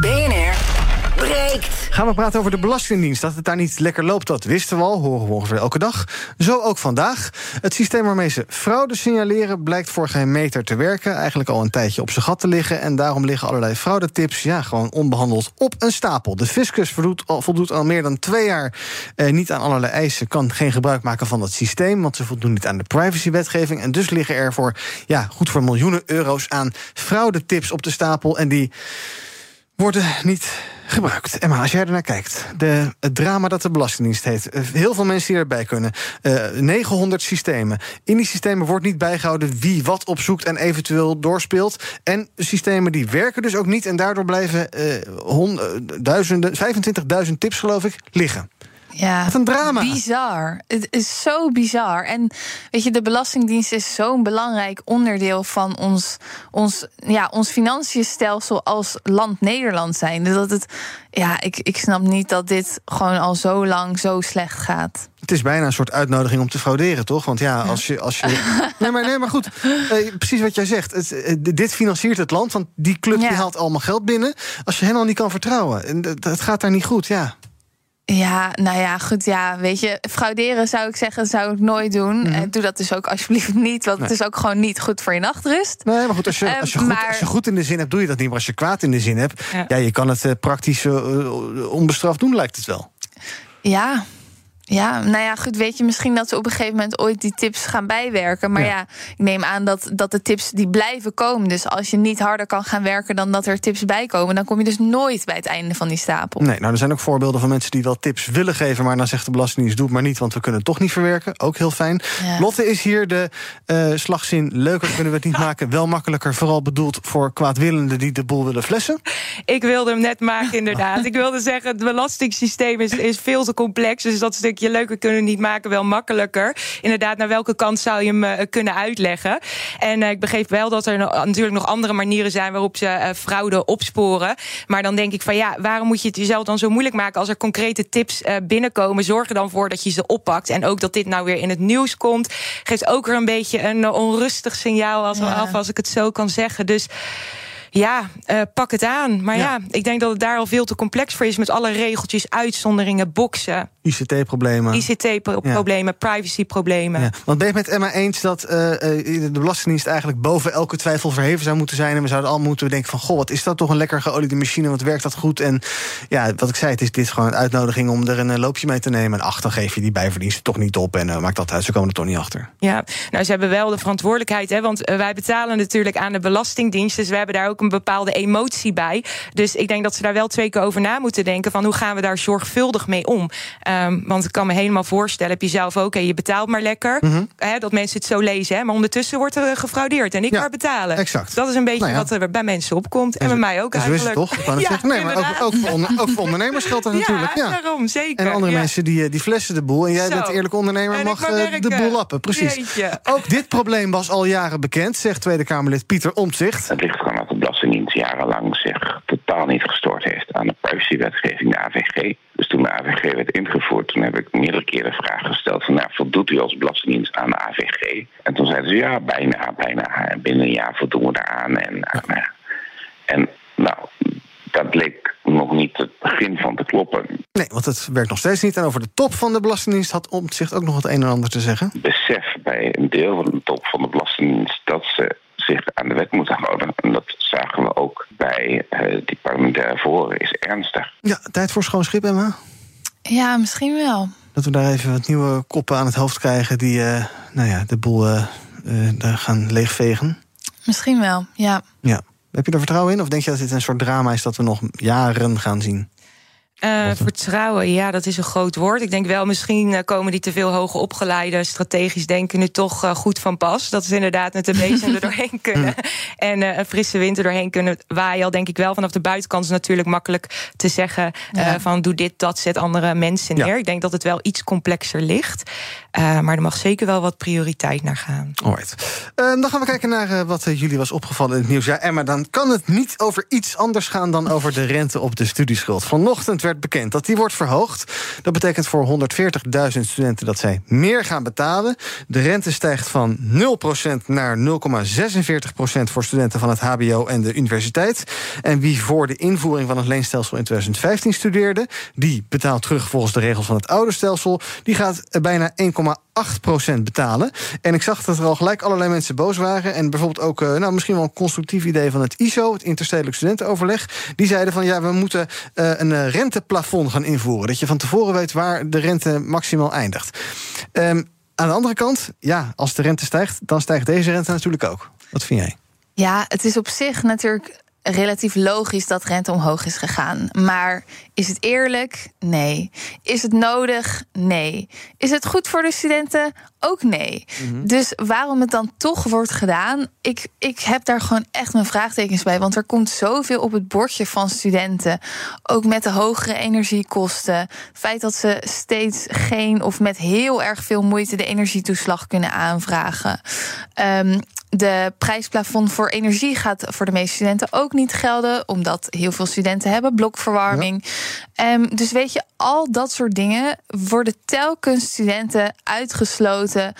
BNR breekt. Gaan we praten over de Belastingdienst. Dat het daar niet lekker loopt, dat wisten we al. Horen we ongeveer elke dag. Zo ook vandaag. Het systeem waarmee ze fraude signaleren... blijkt voor geen meter te werken. Eigenlijk al een tijdje op zijn gat te liggen. En daarom liggen allerlei fraudetips... ja, gewoon onbehandeld op een stapel. De fiscus voldoet al, voldoet al meer dan twee jaar... Eh, niet aan allerlei eisen, kan geen gebruik maken van dat systeem... want ze voldoen niet aan de privacywetgeving. En dus liggen er voor, ja, goed voor miljoenen euro's... aan fraudetips op de stapel. En die worden niet gebruikt. Emma, als jij ernaar kijkt, de, het drama dat de Belastingdienst heeft... eh, heel veel mensen die erbij kunnen, eh 900 systemen. In die systemen wordt niet bijgehouden wie wat opzoekt... en eventueel doorspeelt. En systemen die werken dus ook niet... en daardoor blijven eh, hon- eh, duizenden, 25.000 tips, geloof ik, liggen. Ja, Wat een drama. Bizar. Het is zo bizar. En weet je, de Belastingdienst is zo'n belangrijk onderdeel van ons, ons, ja, ons financiënstelsel als land Nederland zijn. Dat het, ja, ik, ik snap niet dat dit gewoon al zo lang zo slecht gaat. Het is bijna een soort uitnodiging om te frauderen, toch? Want ja, als je. Als je nee, maar, nee, maar goed. eh, precies wat jij zegt. Het, eh, dit financiert het land, want die club die haalt allemaal geld binnen. Als je hen al niet kan vertrouwen. En dat- het gaat daar niet goed, ja. Ja, nou ja, goed, ja, weet je, frauderen zou ik zeggen, zou ik nooit doen. Eh, doe dat dus ook alsjeblieft niet, want Nee. het is ook gewoon niet goed voor je nachtrust. Nee, maar goed, als je, Eh, als, je goed, maar- als je goed in de zin hebt, doe je dat niet. Maar als je kwaad in de zin hebt, ja, je kan het eh, praktisch eh, onbestraft doen, lijkt het wel. Ja. Ja, nou ja, goed, weet je, misschien dat ze op een gegeven moment ooit die tips gaan bijwerken. Maar Ja. ja, ik neem aan dat, dat de tips die blijven komen. Dus als je niet harder kan gaan werken dan dat er tips bij komen, dan kom je dus nooit bij het einde van die stapel. Nee, nou, er zijn ook voorbeelden van mensen die wel tips willen geven. Maar dan zegt de Belastingdienst: doe het maar niet, want we kunnen het toch niet verwerken. Ook heel fijn. Ja. Lotte is hier de eh, slagzin: leuker kunnen we het niet maken. Wel makkelijker, vooral bedoeld voor kwaadwillenden die de boel willen flessen. Ik wilde hem net maken, inderdaad. Ik wilde zeggen, het belastingssysteem is, is veel te complex. Dus dat stukje leuker kunnen niet maken, wel makkelijker. Inderdaad, naar welke kant zou je hem eh, kunnen uitleggen? En eh, ik begreep wel dat er natuurlijk nog andere manieren zijn waarop ze eh, fraude opsporen. Maar dan denk ik van ja, waarom moet je het jezelf dan zo moeilijk maken als er concrete tips binnenkomen? Zorg er dan voor dat je ze oppakt. En ook dat dit nou weer in het nieuws komt, geeft ook weer een beetje een onrustig signaal als, Ja. af, als ik het zo kan zeggen. Dus. Ja, eh, pak het aan. Maar ja. ik denk dat het daar al veel te complex voor is met alle regeltjes, uitzonderingen, boksen, ICT-problemen. ICT-problemen, privacy-problemen. Ja, want ben je het met Emma eens dat eh, eh, de Belastingdienst eigenlijk boven elke twijfel verheven zou moeten zijn? En we zouden allemaal moeten denken van, goh, wat is dat toch een lekker geoliede machine, wat werkt dat goed? En ja, wat ik zei, het is dit gewoon een uitnodiging om er een loopje mee te nemen. En ach, dan geef je die bijverdiensten toch niet op en uh, maakt dat uit, ze komen er toch niet achter. Ja, nou, ze hebben wel de verantwoordelijkheid, hè, want wij betalen natuurlijk aan de Belastingdienst, dus we hebben daar ook een bepaalde emotie bij. Dus ik denk dat ze daar wel twee keer over na moeten denken van hoe gaan we daar zorgvuldig mee om? Um, want ik kan me helemaal voorstellen, heb je zelf ook, hè, je betaalt maar lekker, mm -hmm. hè, dat mensen het zo lezen, hè, maar ondertussen wordt er gefraudeerd en ik ja, maar betalen. Exact. Dat is een beetje nou ja. wat er bij mensen opkomt en, en bij mij ook en eigenlijk. Toch? Ik kan het ja, zeggen. Nee, maar ook, ook, voor onder, ook, voor ondernemers geldt dat natuurlijk. Ja, daarom, zeker. En andere ja. mensen die, die flessen de boel. En jij Zo. bent eerlijk ondernemer En mag uh, de boel lappen. Precies. Jeetje. Ook dit probleem was al jaren bekend, zegt Tweede Kamerlid Pieter Omtzigt. Het ligt gewoon Belastingdienst jarenlang zich totaal niet gestoord heeft aan de privacywetgeving, de AVG. Dus toen de AVG werd ingevoerd, toen heb ik meerdere keren de vraag gesteld van nou, voldoet u als Belastingdienst aan de AVG? En toen zeiden ze ja, bijna, bijna. En binnen een jaar voldoen we daaraan. En, ja. nou, en nou, dat bleek nog niet het begin van te kloppen. Nee, want het werkt nog steeds niet. En over de top van de Belastingdienst had Omtzigt ook nog het een en ander te zeggen. Besef bij een deel van de top van de Belastingdienst dat ze zich aan de wet moeten houden. En dat zagen we ook bij uh, die parlementaire verhoren, is ernstig. Ja, tijd voor schoon schip, Emma? Ja, misschien wel. Dat we daar even wat nieuwe koppen aan het hoofd krijgen die uh, nou ja, de boel uh, gaan leegvegen. Misschien wel, ja. Ja. Heb je er vertrouwen in? Of denk je dat dit een soort drama is dat we nog jaren gaan zien? Uh, vertrouwen, ja, dat is een groot woord. Ik denk wel, misschien uh, komen die te veel hoge opgeleide, strategisch denken nu toch uh, goed van pas. Dat ze inderdaad met de bezem er doorheen kunnen. en een frisse wind er doorheen kunnen waaien. Al denk ik wel vanaf de buitenkant is natuurlijk makkelijk te zeggen ja. van doe dit, dat, zet andere mensen neer. Ja. Ik denk dat het wel iets complexer ligt. maar er mag zeker wel wat prioriteit naar gaan. Alright. dan gaan we kijken naar wat jullie was opgevallen in het nieuws. Ja, Emma, dan kan het niet over iets anders gaan dan over de rente op de studieschuld. Vanochtend werd bekend dat die wordt verhoogd. Dat betekent voor 140.000 studenten dat zij meer gaan betalen. De rente stijgt van 0% naar 0,46% voor studenten van het HBO en de universiteit. En wie voor de invoering van het leenstelsel in 2015 studeerde, die betaalt terug volgens de regels van het oude stelsel. Die gaat bijna 1,8% betalen. En ik zag dat er al gelijk allerlei mensen boos waren. En bijvoorbeeld ook, nou, misschien wel een constructief idee van het ISO, het Interstedelijk Studentenoverleg. Die zeiden van ja, we moeten uh, een renteplafond gaan invoeren. Dat je van tevoren weet waar de rente maximaal eindigt. Um, aan de andere kant, ja, als de rente stijgt, dan stijgt deze rente natuurlijk ook. Wat vind jij? Ja, het is op zich natuurlijk relatief logisch dat rente omhoog is gegaan. Maar is het eerlijk? Nee. Is het nodig? Nee. Is het goed voor de studenten? Ook nee. Mm-hmm. Dus waarom het dan toch wordt gedaan, ik, ik heb daar gewoon echt mijn vraagtekens bij. Want er komt zoveel op het bordje van studenten. Ook met de hogere energiekosten. Het feit dat ze steeds geen of met heel erg veel moeite de energietoeslag kunnen aanvragen. Um, de prijsplafond voor energie gaat voor de meeste studenten ook niet gelden, omdat heel veel studenten hebben blokverwarming. Ja. Um, dus weet je, al dat soort dingen worden telkens studenten uitgesloten.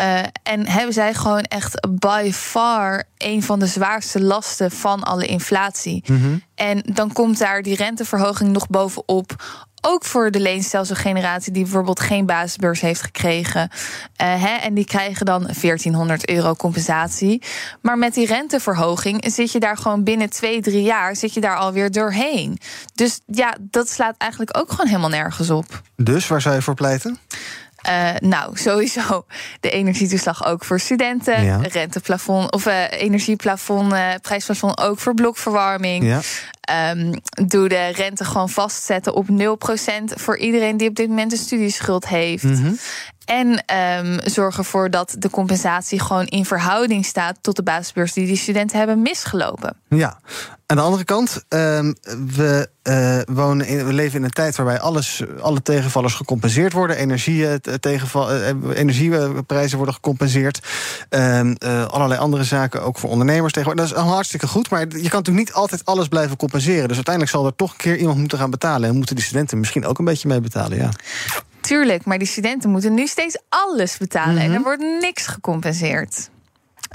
Uh, en hebben zij gewoon echt by far een van de zwaarste lasten van alle inflatie. Mm -hmm. En dan komt daar die renteverhoging nog bovenop ook voor de leenstelselgeneratie die bijvoorbeeld geen basisbeurs heeft gekregen. Uh, hè, en die krijgen dan 1400 euro compensatie. Maar met die renteverhoging zit je daar gewoon binnen twee, drie jaar zit je daar alweer doorheen. Dus ja, dat slaat eigenlijk ook gewoon helemaal nergens op. Dus waar zou je voor pleiten? Uh, nou, sowieso de energietoeslag ook voor studenten. Ja. Renteplafond of uh, energieplafond, uh, prijsplafond ook voor blokverwarming. Ja. Um, doe de rente gewoon vastzetten op 0% voor iedereen die op dit moment een studieschuld heeft. Mm -hmm. En um, zorg ervoor dat de compensatie gewoon in verhouding staat tot de basisbeurs die die studenten hebben misgelopen. Ja, aan de andere kant, um, we, uh, wonen in, we leven in een tijd waarbij alles, alle tegenvallers gecompenseerd worden. Energie, tegenval, uh, energieprijzen worden gecompenseerd. Um, allerlei andere zaken, ook voor ondernemers tegenwoordig. Dat is hartstikke goed, maar je kan natuurlijk niet altijd alles blijven compenseren. Dus uiteindelijk zal er toch een keer iemand moeten gaan betalen. En moeten die studenten misschien ook een beetje mee betalen, ja. Tuurlijk, maar die studenten moeten nu steeds alles betalen mm -hmm. en er wordt niks gecompenseerd.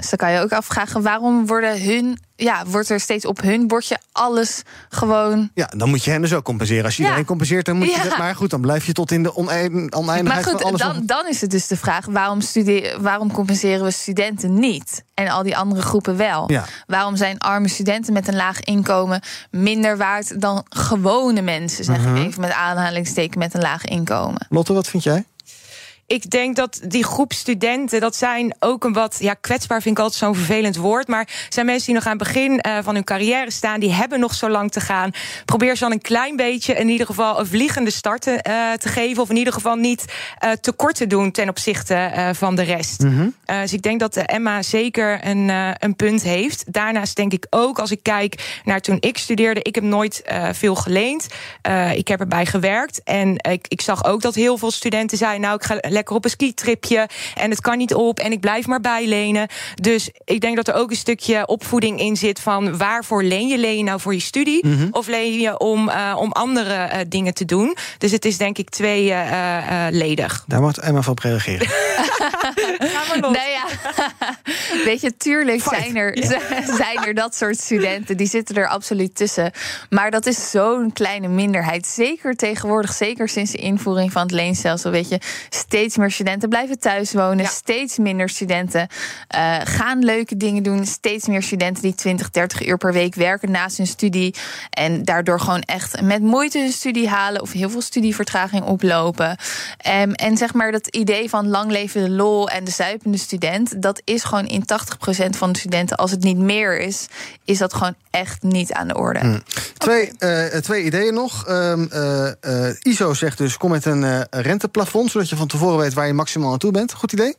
Dus dan kan je ook afvragen waarom worden hun, ja, wordt er steeds op hun bordje alles gewoon. Ja, dan moet je hen dus ook compenseren. Als je ja. iedereen compenseert, dan moet je. Dat, maar goed, dan blijf je tot in de oneindigheid maar goed, van alles. Dan, dan is het dus de vraag: waarom, studie, waarom compenseren we studenten niet? En al die andere groepen wel. Ja. Waarom zijn arme studenten met een laag inkomen minder waard dan gewone mensen, zeg uh -huh. ik even met aanhalingsteken met een laag inkomen? Lotte, wat vind jij? Ik denk dat die groep studenten, dat zijn ook een wat, ja, kwetsbaar vind ik altijd zo'n vervelend woord. Maar zijn mensen die nog aan het begin uh, van hun carrière staan, die hebben nog zo lang te gaan. Probeer ze dan een klein beetje in ieder geval een vliegende start uh, te geven. Of in ieder geval niet uh, tekort te doen ten opzichte van de rest. Mm -hmm. dus ik denk dat Emma zeker een, een punt heeft. Daarnaast denk ik ook, als ik kijk naar toen ik studeerde, ik heb nooit veel geleend. ik heb erbij gewerkt. En ik, ik zag ook dat heel veel studenten zeiden, nou, ik ga lekker op een skitripje en het kan niet op en ik blijf maar bijlenen. Dus ik denk dat er ook een stuk opvoeding in zit van waarvoor leen je? Leen je nou voor je studie mm -hmm. of leen je om, uh, om andere uh, dingen te doen? Dus het is denk ik tweeledig. Uh, Daar moet Emma van op reageren. nee, ja. Weet je, tuurlijk zijn er, zijn er dat soort studenten. Die zitten er absoluut tussen. Maar dat is zo'n kleine minderheid. Zeker tegenwoordig, zeker sinds de invoering van het leenstelsel. Weet je, steeds meer studenten blijven thuis wonen. Ja. Steeds minder studenten uh, gaan leuke dingen doen. Steeds meer studenten die 20, 30 uur per week werken naast hun studie. En daardoor gewoon echt met moeite hun studie halen. Of heel veel studievertraging oplopen. Um, en zeg maar dat idee van lang leven de lol en de zuipende student. Dat is gewoon in 80% van de studenten. Als het niet meer is, is dat gewoon echt niet aan de orde. Hmm. Twee, eh, twee ideeën nog. Ehm, eh, eh, ISO zegt dus: kom met een eh, renteplafond, zodat je van tevoren weet waar je maximaal aan toe bent. Goed idee?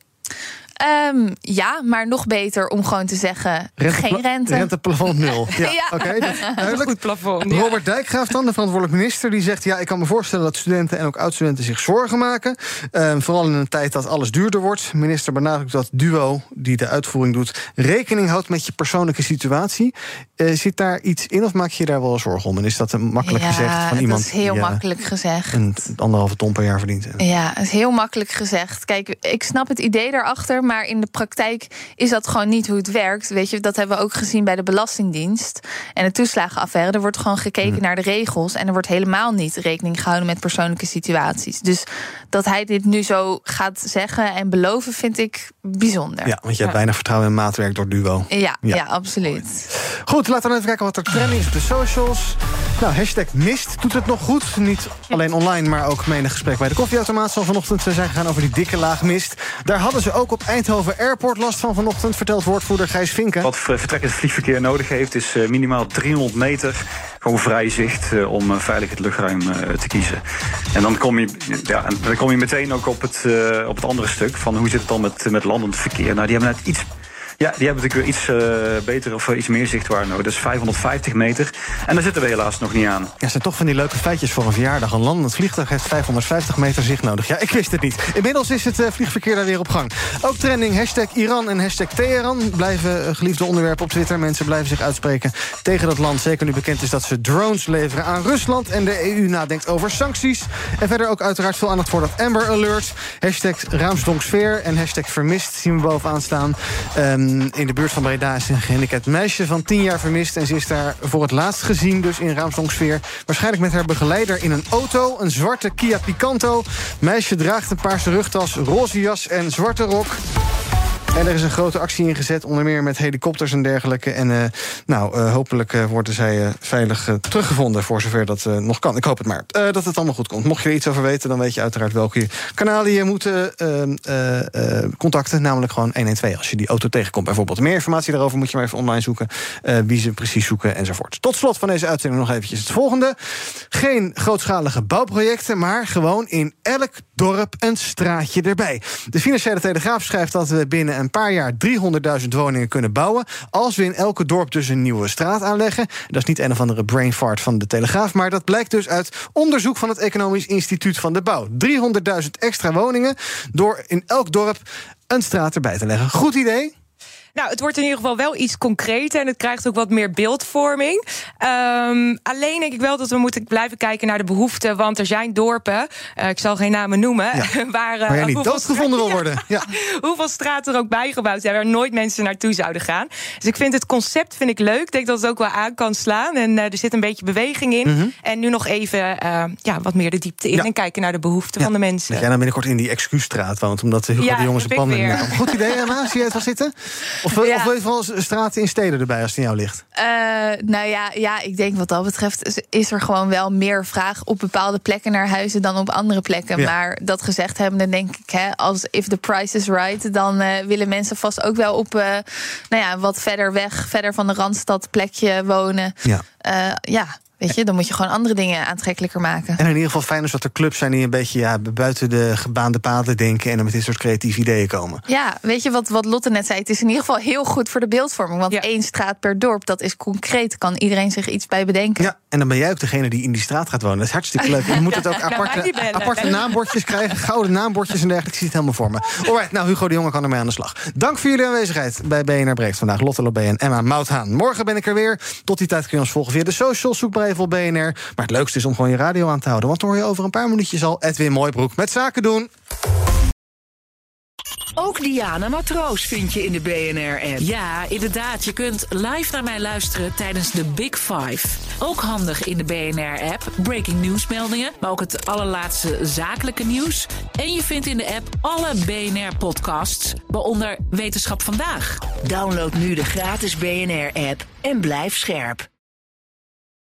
Ehm, ja, maar nog beter om gewoon te zeggen: Rentepla- geen rente. Renteplafond nul. Ja, Ja. oké. duidelijk. Goed plafond. ja. Robert Dijkgraaf dan, de verantwoordelijk minister, die zegt: Ja, ik kan me voorstellen dat studenten en ook oud-studenten zich zorgen maken. Ehm, vooral in een tijd dat alles duurder wordt. Minister benadrukt dat Duo, die de uitvoering doet, rekening houdt met je persoonlijke situatie. Eh, zit daar iets in of maak je je daar wel zorgen om? En is dat een makkelijk ja, gezegd van iemand dat is heel die eh, makkelijk gezegd. een anderhalve ton per jaar verdient? Ja, het is heel makkelijk gezegd. Kijk, ik snap het idee daarachter, maar in de praktijk is dat gewoon niet hoe het werkt. Weet je, dat hebben we ook gezien bij de Belastingdienst en de toeslagenaffaire. Er wordt gewoon gekeken naar de regels en er wordt helemaal niet rekening gehouden met persoonlijke situaties. Dus dat hij dit nu zo gaat zeggen en beloven, vind ik bijzonder. Ja, want je hebt weinig vertrouwen in maatwerk door Duo. Ja, Ja. ja. absoluut. Goed, laten we even kijken wat er trending is op de socials. Nou, hashtag mist doet het nog goed. Niet alleen online, maar ook menig gesprek bij de koffieautomaat... zal vanochtend zijn gegaan over die dikke laag mist. Daar hadden ze ook op Eindhoven Airport last van vanochtend... vertelt woordvoerder Gijs Vinken. Wat vertrekkend vliegverkeer nodig heeft, is eh, minimaal 300 meter gewoon vrij zicht eh, om eh, veilig het luchtruim eh, te kiezen. En dan kom je, ja, dan kom je meteen ook op het, eh, op het andere stuk van hoe zit het dan met, met landend verkeer. Nou, die hebben net iets. Ja, die hebben natuurlijk iets eh, beter of eh, iets meer zichtwaarde nodig. Is 550 meter. En daar zitten we helaas nog niet aan. Ja, zijn toch van die leuke feitjes voor een verjaardag. Een landend vliegtuig heeft 550 meter zicht nodig. Ja, ik wist het niet. Inmiddels is het eh, vliegverkeer daar weer op gang. Ook trending hashtag Iran en hashtag Teheran blijven geliefde onderwerpen op Twitter. Mensen blijven zich uitspreken tegen dat land. Zeker nu bekend is dat ze drones leveren aan Rusland. En de EU nadenkt over sancties. En verder ook uiteraard veel aandacht voor dat Amber Alert. Hashtag Raamsdonksfeer en hashtag vermist zien we bovenaan staan. Ehm, in de buurt van Breda is een gehandicapt meisje van 10 jaar vermist. En ze is daar voor het laatst gezien, dus in Raamsdonksfeer. Waarschijnlijk met haar begeleider in een auto. Een zwarte Kia Picanto. Meisje draagt een paarse rugtas, roze jas en zwarte rok. En er is een grote actie ingezet, onder meer met helikopters en dergelijke. En eh, nou, eh, hopelijk eh, worden zij veilig teruggevonden, voor zover dat nog kan. Ik hoop het maar, dat het allemaal goed komt. Mocht je er iets over weten, dan weet je uiteraard welke kanalen je moet eh, eh, eh, contacten. Namelijk gewoon 112 als je die auto tegenkomt bijvoorbeeld. Meer informatie daarover moet je maar even online zoeken. wie ze precies zoeken enzovoort. Tot slot van deze uitzending nog eventjes het volgende. Geen grootschalige bouwprojecten, maar gewoon in elk dorp een straatje erbij. De Financiële Telegraaf schrijft dat we binnen een paar jaar 300.000 woningen kunnen bouwen. Als we in elke dorp dus een nieuwe straat aanleggen. Dat is niet een of andere brain fart van de Telegraaf. Maar dat blijkt dus uit onderzoek van het Economisch Instituut van de Bouw. 300.000 extra woningen door in elk dorp een straat erbij te leggen. Goed idee? Nou, het wordt in ieder geval wel iets concreter en het krijgt ook wat meer beeldvorming. Ehm, alleen denk ik wel dat we moeten blijven kijken naar de behoeften. Want er zijn dorpen, eh, ik zal geen namen noemen, waar, eh, niet hoeveel doodgevonden wil worden. Ja. hoeveel straten er ook bijgebouwd zijn waar nooit mensen naartoe zouden gaan. Dus ik vind het concept vind ik leuk. Ik denk dat het ook wel aan kan slaan. En eh, er zit een beetje beweging in. Mhm. En nu nog even eh, ja, wat meer de diepte in Ja. en kijken naar de behoeften van de mensen. Jij dan binnenkort in die excuusstraat woont, omdat Ja, de jongens een hebben. Goed idee, Emma? Zie je het wel zitten? Of, wil- je vooral straten in steden erbij als het in jou ligt? Eh, nou ja, ja, ik denk wat dat betreft is- er gewoon wel meer vraag op bepaalde plekken naar huizen dan op andere plekken. Ja. Maar dat gezegd hebben, dan denk ik, hè, als if the price is right, dan eh, willen mensen vast ook wel op, eh, nou ja, wat verder weg, verder van de randstad plekje wonen. Ja. Ja, weet je, dan moet je gewoon andere dingen aantrekkelijker maken. En in ieder geval fijn is dat er clubs zijn die een beetje ja, buiten de gebaande paden denken en dan met dit soort creatieve ideeën komen. Ja, weet je wat, wat Lotte net zei? Het is in ieder geval heel goed voor de beeldvorming. Want één straat per dorp, dat is concreet. Kan iedereen zich iets bij bedenken. Ja, en dan ben jij ook degene die in die straat gaat wonen. Dat is hartstikke leuk. En je moet het ook Nou, aparte, aparte naambordjes krijgen, gouden naambordjes en dergelijke. Ik zie het helemaal voor me. Alright, nou Hugo de Jonge kan ermee aan de slag. Dank voor jullie aanwezigheid bij BNR Breekt vandaag. Lotte Lobé en Emma Mouthaan. Morgen ben ik er weer. Tot die tijd kun je ons volgen via de socials. Zoek maar even op BNR. Maar het leukste is om gewoon je radio aan te houden. Want dan hoor je over een paar minuutjes al Edwin Mooibroek met zaken doen. Ook Diana Matroos vind je in de BNR-app. Ja, inderdaad. Je kunt live naar mij luisteren tijdens de Big Five. Ook handig in de BNR-app. Breaking nieuwsmeldingen, maar ook het allerlaatste zakelijke nieuws. En je vindt in de app alle BNR-podcasts, waaronder Wetenschap Vandaag. Download nu de gratis BNR-app en blijf scherp.